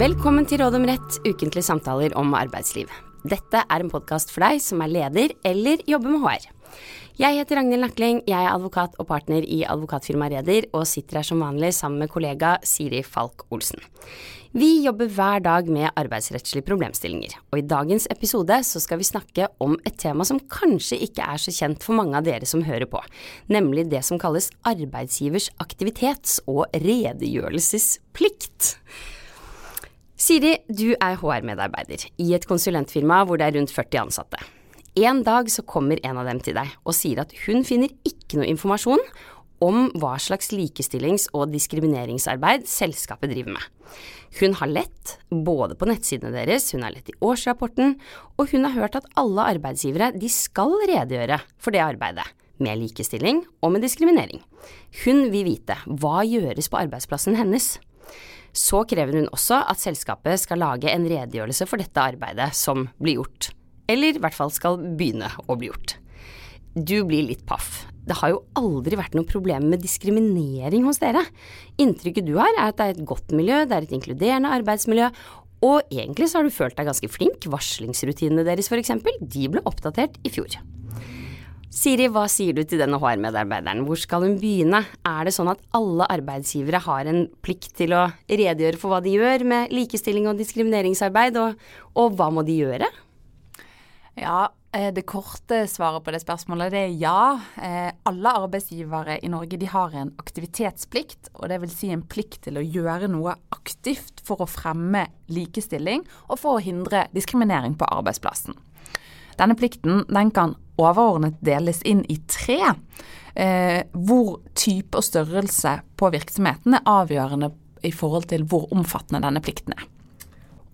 Velkommen til Råd om rett, ukentlige samtaler om arbeidsliv. Dette er en podkast for deg som er leder eller jobber med HR. Jeg heter Ragnhild Nakling, jeg er advokat og partner i advokatfirmaet Reder, og sitter her som vanlig sammen med kollega Siri Falk Olsen. Vi jobber hver dag med arbeidsrettslige problemstillinger, og i dagens episode så skal vi snakke om et tema som kanskje ikke er så kjent for mange av dere som hører på, nemlig det som kalles arbeidsgivers aktivitets- og redegjørelsesplikt. Siri, du er HR-medarbeider i et konsulentfirma hvor det er rundt 40 ansatte. En dag så kommer en av dem til deg og sier at hun finner ikke noe informasjon om hva slags likestillings- og diskrimineringsarbeid selskapet driver med. Hun har lett både på nettsidene deres, hun har lett i årsrapporten, og hun har hørt at alle arbeidsgivere de skal redegjøre for det arbeidet, med likestilling og med diskriminering. Hun vil vite hva gjøres på arbeidsplassen hennes. Så krever hun også at selskapet skal lage en redegjørelse for dette arbeidet som blir gjort, eller i hvert fall skal begynne å bli gjort. Du blir litt paff. Det har jo aldri vært noe problem med diskriminering hos dere. Inntrykket du har er at det er et godt miljø, det er et inkluderende arbeidsmiljø, og egentlig så har du følt deg ganske flink. Varslingsrutinene deres eksempel, de ble oppdatert i fjor. Siri, hva sier du til denne HR-medarbeideren, hvor skal hun begynne? Er det sånn at alle arbeidsgivere har en plikt til å redegjøre for hva de gjør med likestilling og diskrimineringsarbeid, og, og hva må de gjøre? Ja, eh, det korte svaret på det spørsmålet det er ja. Eh, alle arbeidsgivere i Norge de har en aktivitetsplikt, og det vil si en plikt til å gjøre noe aktivt for å fremme likestilling og for å hindre diskriminering på arbeidsplassen. Denne plikten den kan overordnet deles inn i tre, eh, hvor type og størrelse på virksomheten er avgjørende i forhold til hvor omfattende denne plikten er.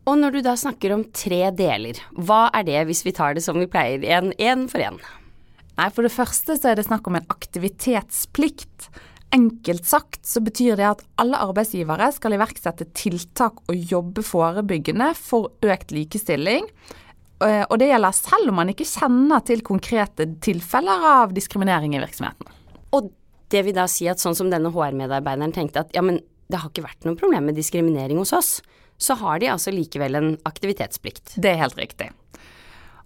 Og når du da snakker om tre deler, hva er det hvis vi tar det som vi pleier, én for én? Nei, For det første så er det snakk om en aktivitetsplikt. Enkelt sagt så betyr det at alle arbeidsgivere skal iverksette tiltak og jobbe forebyggende for økt likestilling og det gjelder selv om man ikke kjenner til konkrete tilfeller av diskriminering i virksomheten. Og det vil da si at sånn som denne HR-medarbeideren tenkte at ja, men det har ikke vært noe problem med diskriminering hos oss, så har de altså likevel en aktivitetsplikt. Det er helt riktig.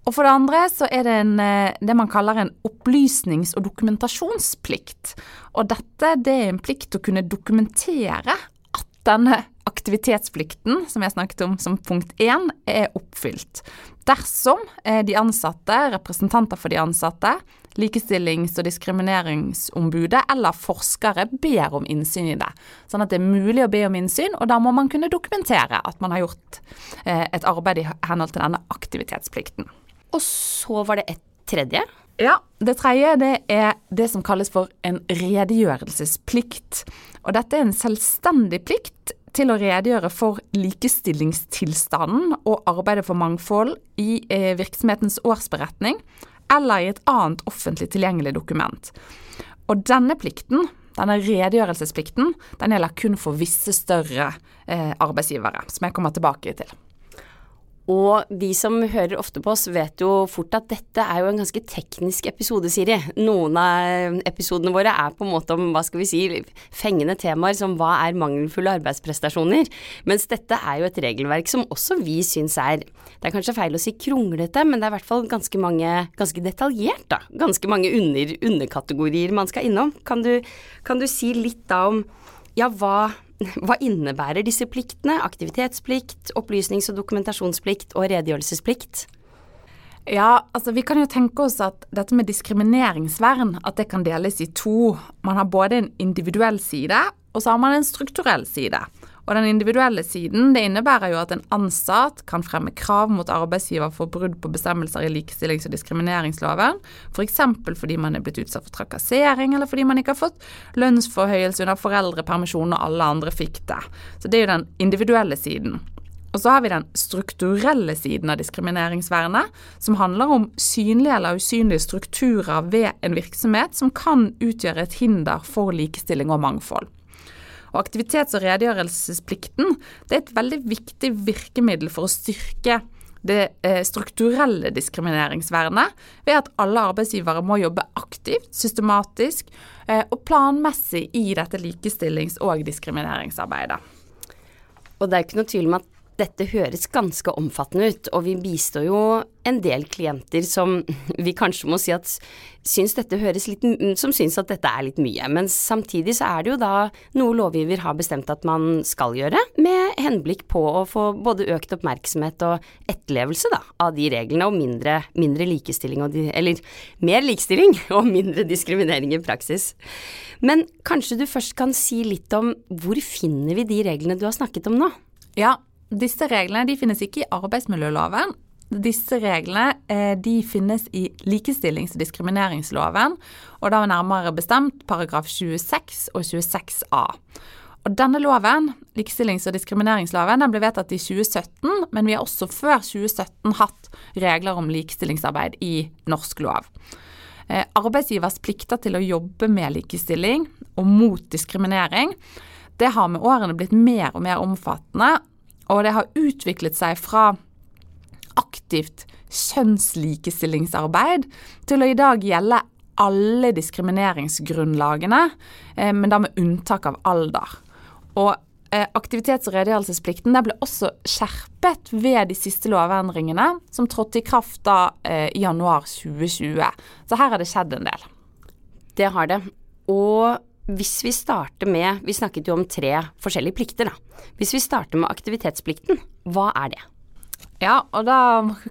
Og for det andre så er det en, eh, det man kaller en opplysnings- og dokumentasjonsplikt. Og dette det er en plikt til å kunne dokumentere at denne aktivitetsplikten, som jeg snakket om som punkt én, er oppfylt. Dersom eh, de ansatte, representanter for de ansatte, likestillings- og diskrimineringsombudet eller forskere ber om innsyn i det. Sånn at det er mulig å be om innsyn, og da må man kunne dokumentere at man har gjort eh, et arbeid i henhold til denne aktivitetsplikten. Og så var det et tredje. Ja, Det tredje det er det som kalles for en redegjørelsesplikt. Og Dette er en selvstendig plikt til å redegjøre for likestillingstilstanden og arbeidet for mangfold i eh, virksomhetens årsberetning eller i et annet offentlig tilgjengelig dokument. Og denne plikten, denne redegjørelsesplikten, den gjelder kun for visse større eh, arbeidsgivere, som jeg kommer tilbake til. Og de som hører ofte på oss, vet jo fort at dette er jo en ganske teknisk episode, Siri. Noen av episodene våre er på en måte om, hva skal vi si, fengende temaer som hva er mangelfulle arbeidsprestasjoner. Mens dette er jo et regelverk som også vi syns er Det er kanskje feil å si kronglete, men det er i hvert fall ganske mange Ganske detaljert, da. Ganske mange under, underkategorier man skal innom. Kan du, kan du si litt da om ja, hva hva innebærer disse pliktene? Aktivitetsplikt, opplysnings- og dokumentasjonsplikt og redegjørelsesplikt? Ja, altså vi kan jo tenke oss at dette med diskrimineringsvern, at det kan deles i to. Man har både en individuell side, og så har man en strukturell side. Og den individuelle siden det innebærer jo at en ansatt kan fremme krav mot arbeidsgiver for brudd på bestemmelser i likestillings- og diskrimineringsloven, f.eks. For fordi man er blitt utsatt for trakassering, eller fordi man ikke har fått lønnsforhøyelse under foreldrepermisjon og alle andre fikk det. Så det er jo den individuelle siden. Og så har vi den strukturelle siden av diskrimineringsvernet, som handler om synlige eller usynlige strukturer ved en virksomhet som kan utgjøre et hinder for likestilling og mangfold. Og aktivitets- og redegjørelsesplikten det er et veldig viktig virkemiddel for å styrke det eh, strukturelle diskrimineringsvernet ved at alle arbeidsgivere må jobbe aktivt, systematisk eh, og planmessig i dette likestillings- og diskrimineringsarbeidet. Og det er ikke noe tvil om at dette høres ganske omfattende ut, og vi bistår jo en del klienter som vi kanskje må si at syns dette høres litt Som syns at dette er litt mye. Men samtidig så er det jo da noe lovgiver har bestemt at man skal gjøre, med henblikk på å få både økt oppmerksomhet og etterlevelse da, av de reglene, og mindre, mindre likestilling og Eller mer likestilling og mindre diskriminering i praksis. Men kanskje du først kan si litt om hvor finner vi de reglene du har snakket om nå? Ja, disse reglene de finnes ikke i arbeidsmiljøloven. Disse reglene eh, de finnes i likestillings- og diskrimineringsloven, og da nærmere bestemt paragraf 26 og 26a. Og denne loven, likestillings- og diskrimineringsloven, den ble vedtatt i 2017, men vi har også før 2017 hatt regler om likestillingsarbeid i norsk lov. Eh, arbeidsgivers plikter til å jobbe med likestilling og mot diskriminering, det har med årene blitt mer og mer omfattende, og det har utviklet seg fra aktivt kjønnslikestillingsarbeid til å i dag gjelde alle diskrimineringsgrunnlagene, eh, men da med unntak av alder. Og eh, aktivitets- og redegjørelsesplikten ble også skjerpet ved de siste lovendringene, som trådte i kraft da eh, i januar 2020. Så her har det skjedd en del. Det har det. Og hvis vi starter med Vi snakket jo om tre forskjellige plikter, da. Hvis vi starter med aktivitetsplikten, hva er det? Ja, og da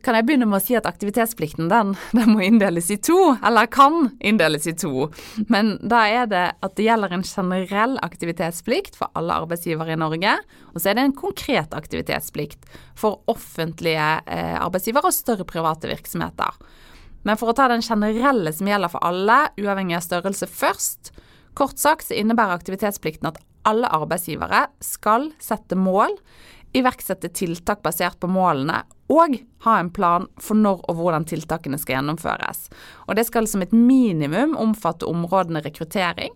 kan jeg begynne med å si at aktivitetsplikten den, den, må inndeles i to, eller kan inndeles i to. Men da er det at det gjelder en generell aktivitetsplikt for alle arbeidsgivere i Norge, og så er det en konkret aktivitetsplikt for offentlige eh, arbeidsgivere og større private virksomheter. Men for å ta den generelle som gjelder for alle, uavhengig av størrelse først, Kort sagt så innebærer aktivitetsplikten at alle arbeidsgivere skal sette mål, iverksette tiltak basert på målene og ha en plan for når og hvordan tiltakene skal gjennomføres. Og Det skal som et minimum omfatte områdene rekruttering,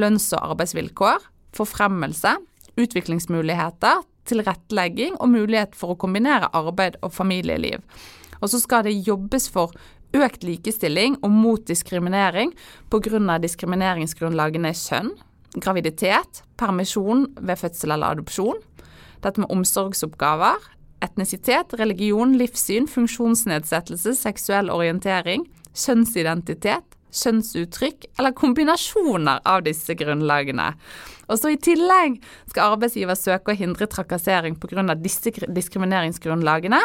lønns- og arbeidsvilkår, forfremmelse, utviklingsmuligheter, tilrettelegging og mulighet for å kombinere arbeid og familieliv. Og så skal det jobbes for økt likestilling og mot diskriminering pga. diskrimineringsgrunnlagene kjønn, graviditet, permisjon ved fødsel eller adopsjon, dette med omsorgsoppgaver, etnisitet, religion, livssyn, funksjonsnedsettelse, seksuell orientering, kjønnsidentitet, kjønnsuttrykk eller kombinasjoner av disse grunnlagene. Og så I tillegg skal arbeidsgiver søke å hindre trakassering pga. disse diskrimineringsgrunnlagene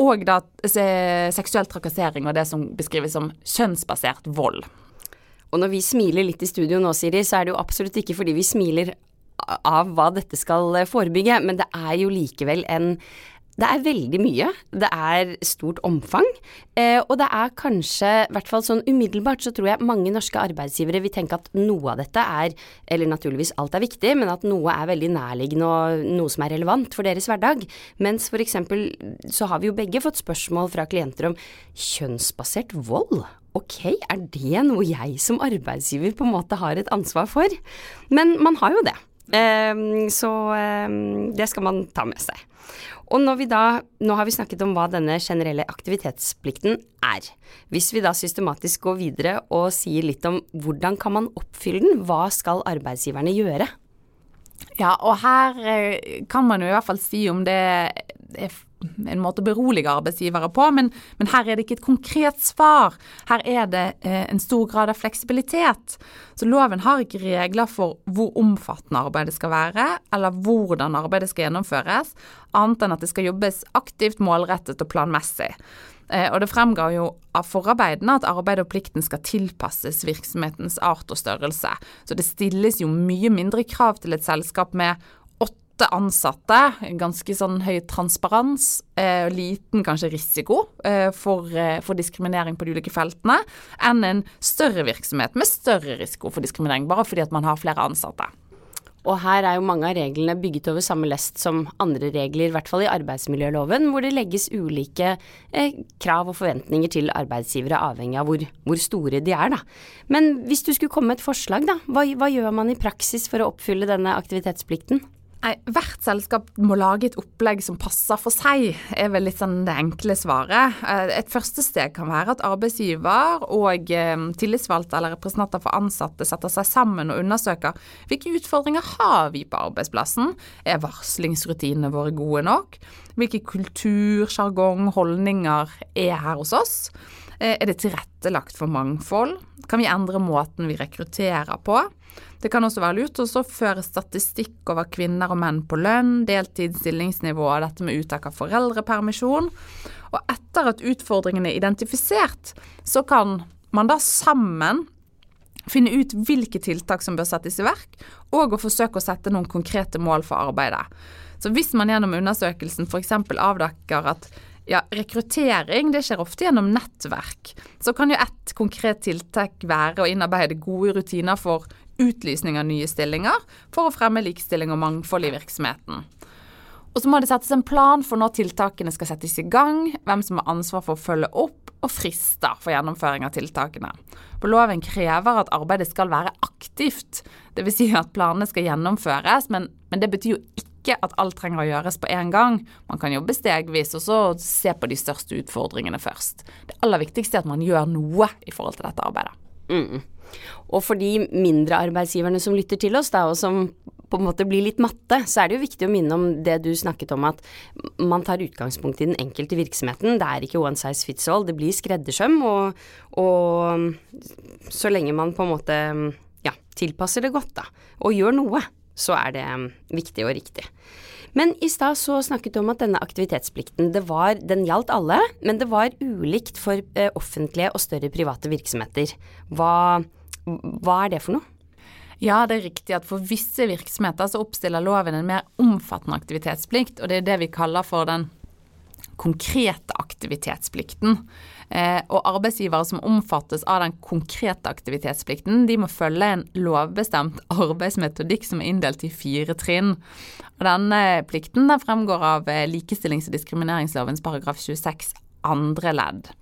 og da seksuell trakassering og det som beskrives som kjønnsbasert vold. Og når vi smiler litt i studio nå, Siri, så er det jo absolutt ikke fordi vi smiler av hva dette skal forebygge, men det er jo likevel en det er veldig mye. Det er stort omfang. Eh, og det er kanskje, i hvert fall sånn umiddelbart, så tror jeg mange norske arbeidsgivere vil tenke at noe av dette er, eller naturligvis alt er viktig, men at noe er veldig nærliggende og noe som er relevant for deres hverdag. Mens eksempel så har vi jo begge fått spørsmål fra klienter om kjønnsbasert vold. Ok, er det noe jeg som arbeidsgiver på en måte har et ansvar for? Men man har jo det. Um, så um, det skal man ta med seg. Og når vi da, nå har vi snakket om hva denne generelle aktivitetsplikten er. Hvis vi da systematisk går videre og sier litt om hvordan kan man oppfylle den, hva skal arbeidsgiverne gjøre? Ja, og her eh, kan man jo i hvert fall si om det er en måte å berolige arbeidsgivere på, men, men, her er det ikke et konkret svar. Her er det eh, en stor grad av fleksibilitet. Så loven har ikke regler for hvor omfattende arbeidet skal være, eller hvordan arbeidet skal gjennomføres, annet enn at det skal jobbes aktivt, målrettet og planmessig. Eh, og det fremgår jo av forarbeidene at arbeidet og plikten skal tilpasses virksomhetens art og størrelse. Så det stilles jo mye mindre krav til et selskap med åtte ansatte, ganske sånn høy transparens, eh, liten kanskje risiko eh, for, eh, for, diskriminering på de ulike feltene, enn en større virksomhet med større risiko for diskriminering, bare fordi at man har flere ansatte. Og her er jo mange av reglene bygget over samme lest som andre regler, i hvert fall i arbeidsmiljøloven, hvor det legges ulike eh, krav og forventninger til arbeidsgivere avhengig av hvor, hvor, store de er, da. Men hvis du skulle komme med et forslag, da, hva, hva gjør man i praksis for å oppfylle denne aktivitetsplikten? Nei, Hvert selskap må lage et opplegg som passer for seg, er vel litt sånn det enkle svaret. Eh, et første steg kan være at arbeidsgiver og eh, tillitsvalgte eller representanter for ansatte setter seg sammen og undersøker hvilke utfordringer har vi på arbeidsplassen. Er varslingsrutinene våre gode nok? Hvilke kultur, sjargong, holdninger er her hos oss? Eh, er det tilrettelagt for mangfold? Kan vi endre måten vi rekrutterer på? Det kan også være lurt å føre statistikk over kvinner og menn på lønn, deltid, stillingsnivå og dette med uttak av foreldrepermisjon. Og etter at utfordringene er identifisert, så kan man da sammen finne ut hvilke tiltak som bør settes i verk, og å forsøke å sette noen konkrete mål for arbeidet. Så hvis man gjennom undersøkelsen f.eks. avdekker at ja, rekruttering det skjer ofte gjennom nettverk. Så kan jo ett konkret tiltak være å innarbeide gode rutiner for utlysning av nye stillinger for å fremme likestilling og mangfold i virksomheten. Og så må det settes en plan for når tiltakene skal settes i gang, hvem som har ansvar for å følge opp, og frister for gjennomføring av tiltakene. For loven krever at arbeidet skal være aktivt, dvs. Si at planene skal gjennomføres, men, men det betyr jo ikke at alt trenger å gjøres på en gang. Man kan jobbe stegvis, og så se på de største utfordringene først. Det aller viktigste er at man gjør noe i forhold til dette arbeidet. Mm. Og for de mindre arbeidsgiverne som lytter til oss, da, og som på en måte blir litt matte, så er det jo viktig å minne om det du snakket om, at man tar utgangspunkt i den enkelte virksomheten. Det er ikke one size fits all, det blir skreddersøm, og, og så lenge man på en måte ja, tilpasser det godt, da, og gjør noe, så er det viktig og riktig. Men i stad så snakket du om at denne aktivitetsplikten, det var, den gjaldt alle, men det var ulikt for eh, offentlige og større private virksomheter. Hva, hva er det for noe? Ja, det er riktig at for visse virksomheter så oppstiller loven en mer omfattende aktivitetsplikt, og det er det vi kaller for den konkrete aktivitetsplikten. Eh, og arbeidsgivere som omfattes av den konkrete aktivitetsplikten, de må følge en lovbestemt arbeidsmetodikk som er inndelt i fire trinn. Og denne plikten den fremgår av eh, likestillings- og diskrimineringslovens paragraf 26 andre ledd.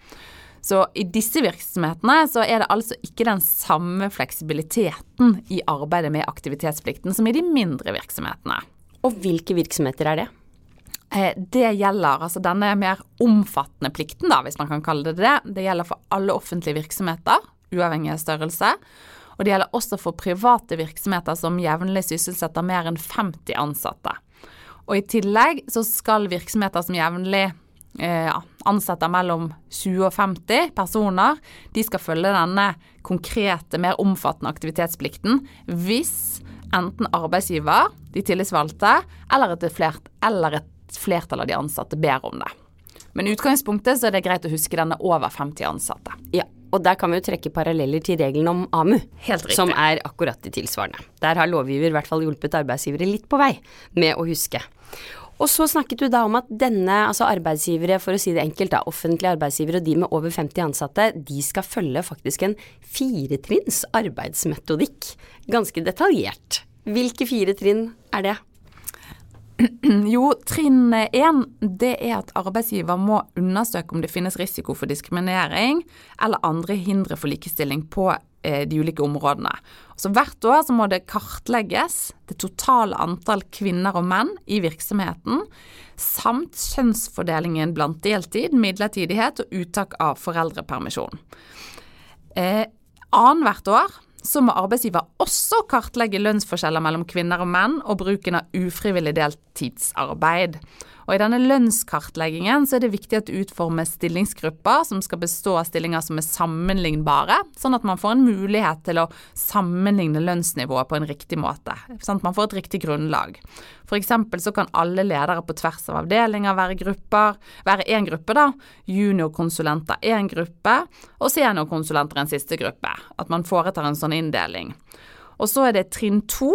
Så i disse virksomhetene så er det altså ikke den samme fleksibiliteten i arbeidet med aktivitetsplikten som i de mindre virksomhetene. Og hvilke virksomheter er det? Eh, det gjelder altså denne mer omfattende plikten, da, hvis man kan kalle det det. Det gjelder for alle offentlige virksomheter, uavhengig av størrelse. Og det gjelder også for private virksomheter som jevnlig sysselsetter mer enn 50 ansatte. Og i tillegg så skal virksomheter som jevnlig eh, ansetter mellom 20 og 50 personer, de skal følge denne konkrete, mer omfattende aktivitetsplikten hvis enten arbeidsgiver, de tillitsvalgte eller et, flert, eller et flertall av de ansatte ber om det. Men i utgangspunktet så er det greit å huske denne over 50 ansatte. Ja, og der kan vi jo trekke paralleller til regelen om AMU, som er akkurat de tilsvarende. Der har lovgiver i hvert fall hjulpet arbeidsgivere litt på vei med å huske. Og så snakket du da om at denne, altså arbeidsgivere, for å si det enkelt, da, offentlige arbeidsgivere og de med over 50 ansatte, de skal følge faktisk en firetrinns arbeidsmetodikk. Ganske detaljert. Hvilke fire trinn er det? Jo, trinn én er at arbeidsgiver må undersøke om det finnes risiko for diskriminering eller andre hindre for likestilling på eh, de ulike områdene. Så Hvert år så må det kartlegges det totale antall kvinner og menn i virksomheten, samt kjønnsfordelingen blant deltid, midlertidighet og uttak av foreldrepermisjon. Eh, Annethvert år så må arbeidsgiver også kartlegge lønnsforskjeller mellom kvinner og menn og bruken av ufrivillig deltidsarbeid. Og I denne lønnskartleggingen så er det viktig at det utformes stillingsgrupper som skal bestå av stillinger som er sammenlignbare, sånn at man får en mulighet til å sammenligne lønnsnivået på en riktig måte. Sånn at man får et riktig grunnlag. F.eks. så kan alle ledere på tvers av avdelinger være grupper, være én gruppe, da. Juniorkonsulenter én gruppe, og seniorkonsulenter en siste gruppe. At man foretar en sånn inndeling. Og så er det trinn to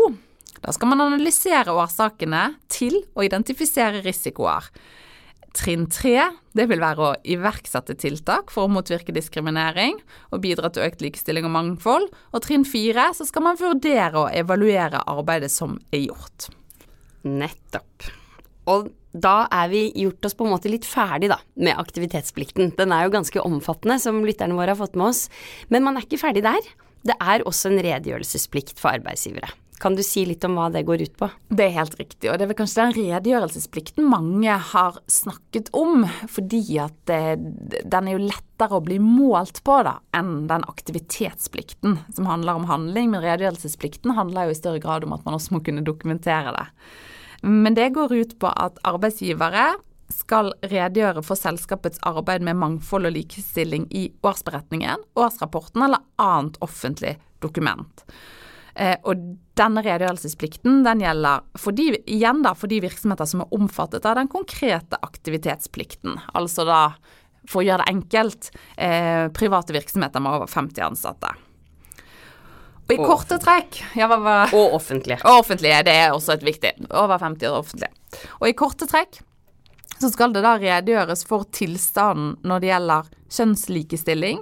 da skal man analysere årsakene til å identifisere risikoer. Trinn tre det vil være å iverksette tiltak for å motvirke diskriminering og bidra til økt likestilling og mangfold. Og trinn fire så skal man vurdere og evaluere arbeidet som er gjort. Nettopp. Og da er vi gjort oss på en måte litt ferdig da, med aktivitetsplikten. Den er jo ganske omfattende, som lytterne våre har fått med oss. Men man er ikke ferdig der. Det er også en redegjørelsesplikt for arbeidsgivere. Kan du si litt om hva det går ut på? Det er helt riktig, og det er vel kanskje den redegjørelsesplikten mange har snakket om, fordi at det, den er jo lettere å bli målt på da, enn den aktivitetsplikten som handler om handling. Men redegjørelsesplikten handler jo i større grad om at man også må kunne dokumentere det. Men det går ut på at arbeidsgivere skal redegjøre for selskapets arbeid med mangfold og likestilling i årsberetningen, årsrapporten eller annet offentlig dokument. Eh, og denne redegjørelsesplikten den gjelder for de, igjen da, for de virksomheter som er omfattet av den konkrete aktivitetsplikten. Altså da, for å gjøre det enkelt, eh, private virksomheter med over 50 ansatte. Og i og korte trekk ja, hva, hva, Og offentlige. Og offentlige, det er også et viktig. Over 50 og offentlige. Og i korte trekk så skal det da redegjøres for tilstanden når det gjelder kjønnslikestilling,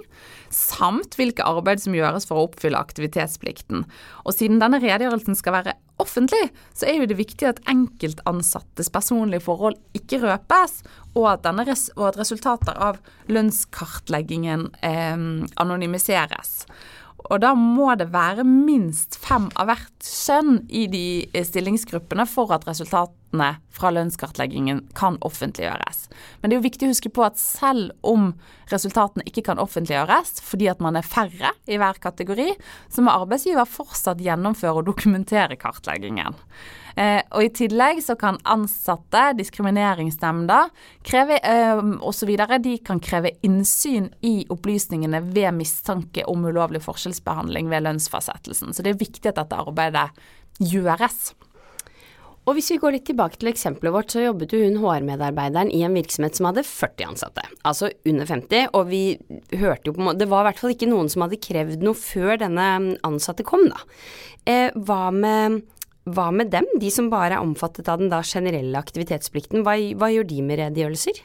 samt hvilke arbeid som gjøres for å oppfylle aktivitetsplikten. Og siden denne redegjørelsen skal være offentlig, så er jo det viktig at enkeltansattes personlige forhold ikke røpes, og at, denne, og at resultater av lønnskartleggingen eh, anonymiseres. Og da må det være minst fem av hvert kjønn i de stillingsgruppene for at resultatene fra lønnskartleggingen kan offentliggjøres. Men det er jo viktig å huske på at selv om resultatene ikke kan offentliggjøres fordi at man er færre i hver kategori, så må arbeidsgiver fortsatt gjennomføre og dokumentere kartleggingen. Eh, og I tillegg så kan ansatte, diskrimineringsnemnda kreve, eh, osv. De kan kreve innsyn i opplysningene ved mistanke om ulovlig forskjellsbehandling ved lønnsfastsettelsen. Så det er viktig at dette arbeidet gjøres. Og hvis vi går litt tilbake til eksempelet vårt, så jobbet jo hun HR-medarbeideren i en virksomhet som hadde 40 ansatte, altså under 50, og vi hørte jo på Det var i hvert fall ikke noen som hadde krevd noe før denne ansatte kom, da. Eh, hva med hva med dem, de som bare er omfattet av den da generelle aktivitetsplikten, hva, hva gjør de med redegjørelser?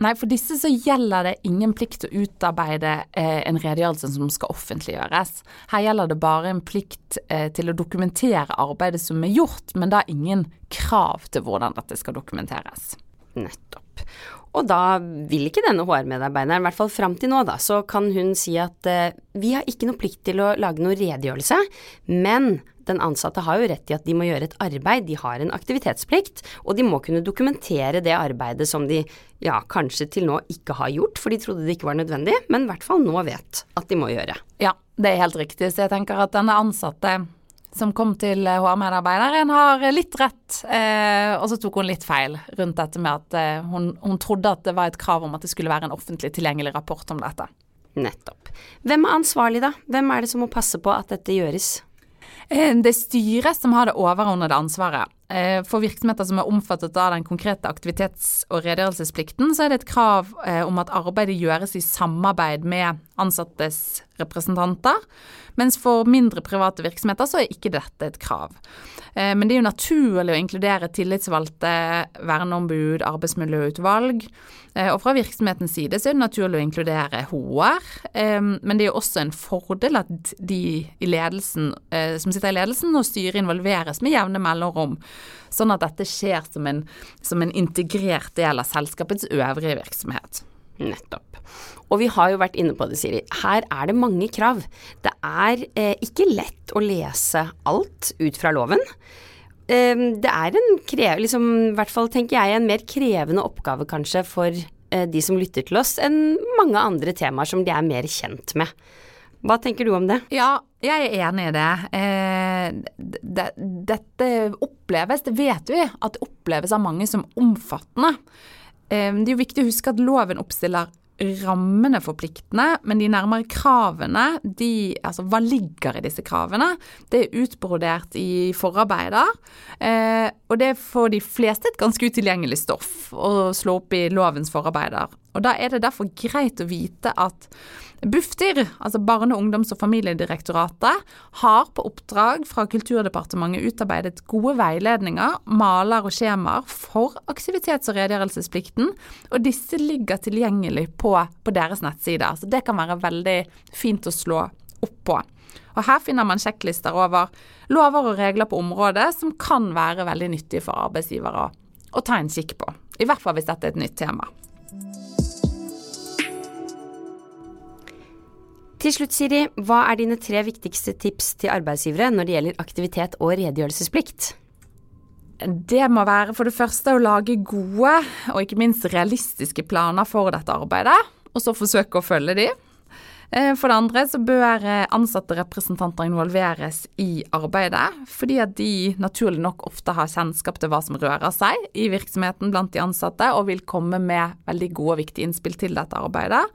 Nei, for disse så gjelder det ingen plikt til å utarbeide eh, en redegjørelse som skal offentliggjøres. Her gjelder det bare en plikt eh, til å dokumentere arbeidet som er gjort, men da ingen krav til hvordan dette skal dokumenteres. Nettopp. Og da vil ikke denne HR-medarbeideren, i hvert fall fram til nå, da, så kan hun si at eh, vi har ikke noe plikt til å lage noe redegjørelse, men den ansatte har jo rett i at de må gjøre et arbeid, de har en aktivitetsplikt, og de må kunne dokumentere det arbeidet som de ja, kanskje til nå ikke har gjort, for de trodde det ikke var nødvendig, men i hvert fall nå vet at de må gjøre. Ja, det er helt riktig, så jeg tenker at denne ansatte som kom til HR-medarbeideren, har litt rett, eh, og så tok hun litt feil rundt dette med at eh, hun, hun trodde at det var et krav om at det skulle være en offentlig tilgjengelig rapport om dette. Nettopp. Hvem er ansvarlig, da? Hvem er det som må passe på at dette gjøres? Eh, det er styret som har det overordnede ansvaret. Eh, for virksomheter som er omfattet av den konkrete aktivitets- og redegjørelsesplikten, så er det et krav eh, om at arbeidet gjøres i samarbeid med ansattes representanter. Mens for mindre private virksomheter så er ikke dette et krav. Men det er jo naturlig å inkludere tillitsvalgte, verneombud, arbeidsmiljøutvalg. Og fra virksomhetens side så er det naturlig å inkludere HR. Men det er jo også en fordel at de ledelsen, som sitter i ledelsen og styret involveres med jevne mellomrom sånn at dette skjer som en, som en integrert del av selskapets øvrige virksomhet. Nettopp. Og vi har jo vært inne på det, Siri. Her er det mange krav. Det er eh, ikke lett å lese alt ut fra loven. Eh, det er en krev, liksom, i hvert fall tenker jeg, en mer krevende oppgave kanskje for eh, de som lytter til oss, enn mange andre temaer som de er mer kjent med. Hva tenker du om det? Ja, jeg er enig i det. Eh, det. Dette oppleves, det vet vi, at det oppleves av mange som omfattende. Eh, det er jo viktig å huske at loven oppstiller rammene for pliktene, men de nærmere kravene, de, altså hva ligger i disse kravene, det er utbrodert i forarbeider. Eh, og det er for de fleste et ganske utilgjengelig stoff å slå opp i lovens forarbeider. Og da er det derfor greit å vite at Bufdir, altså Barne-, ungdoms- og familiedirektoratet, har på oppdrag fra Kulturdepartementet utarbeidet gode veiledninger, maler og skjemaer for aktivitets- og redegjørelsesplikten, og disse ligger tilgjengelig på, på deres nettsider. Så det kan være veldig fint å slå opp på. Og Her finner man sjekklister over lover og regler på området som kan være veldig nyttige for arbeidsgivere å ta en kikk på. I hvert fall hvis dette er et nytt tema. Til slutt, Siri, hva er dine tre viktigste tips til arbeidsgivere når det gjelder aktivitet og redegjørelsesplikt? Det må være for det første å lage gode og ikke minst realistiske planer for dette arbeidet, og så forsøke å følge de. Eh, for det andre så bør eh, ansatte representanter involveres i arbeidet, fordi at de naturlig nok ofte har kjennskap til hva som rører seg i virksomheten blant de ansatte, og vil komme med veldig gode og viktige innspill til dette arbeidet.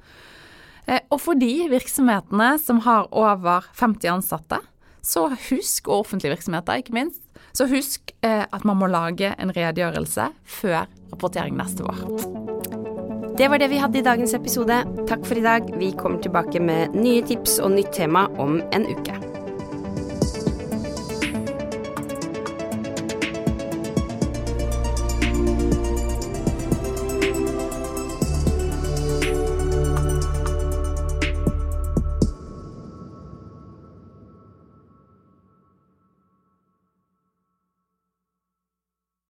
Eh, og for de virksomhetene som har over 50 ansatte, så husk, og offentlige virksomheter ikke minst, så husk at man må lage en redegjørelse før rapportering neste vår. Det var det vi hadde i dagens episode. Takk for i dag. Vi kommer tilbake med nye tips og nytt tema om en uke.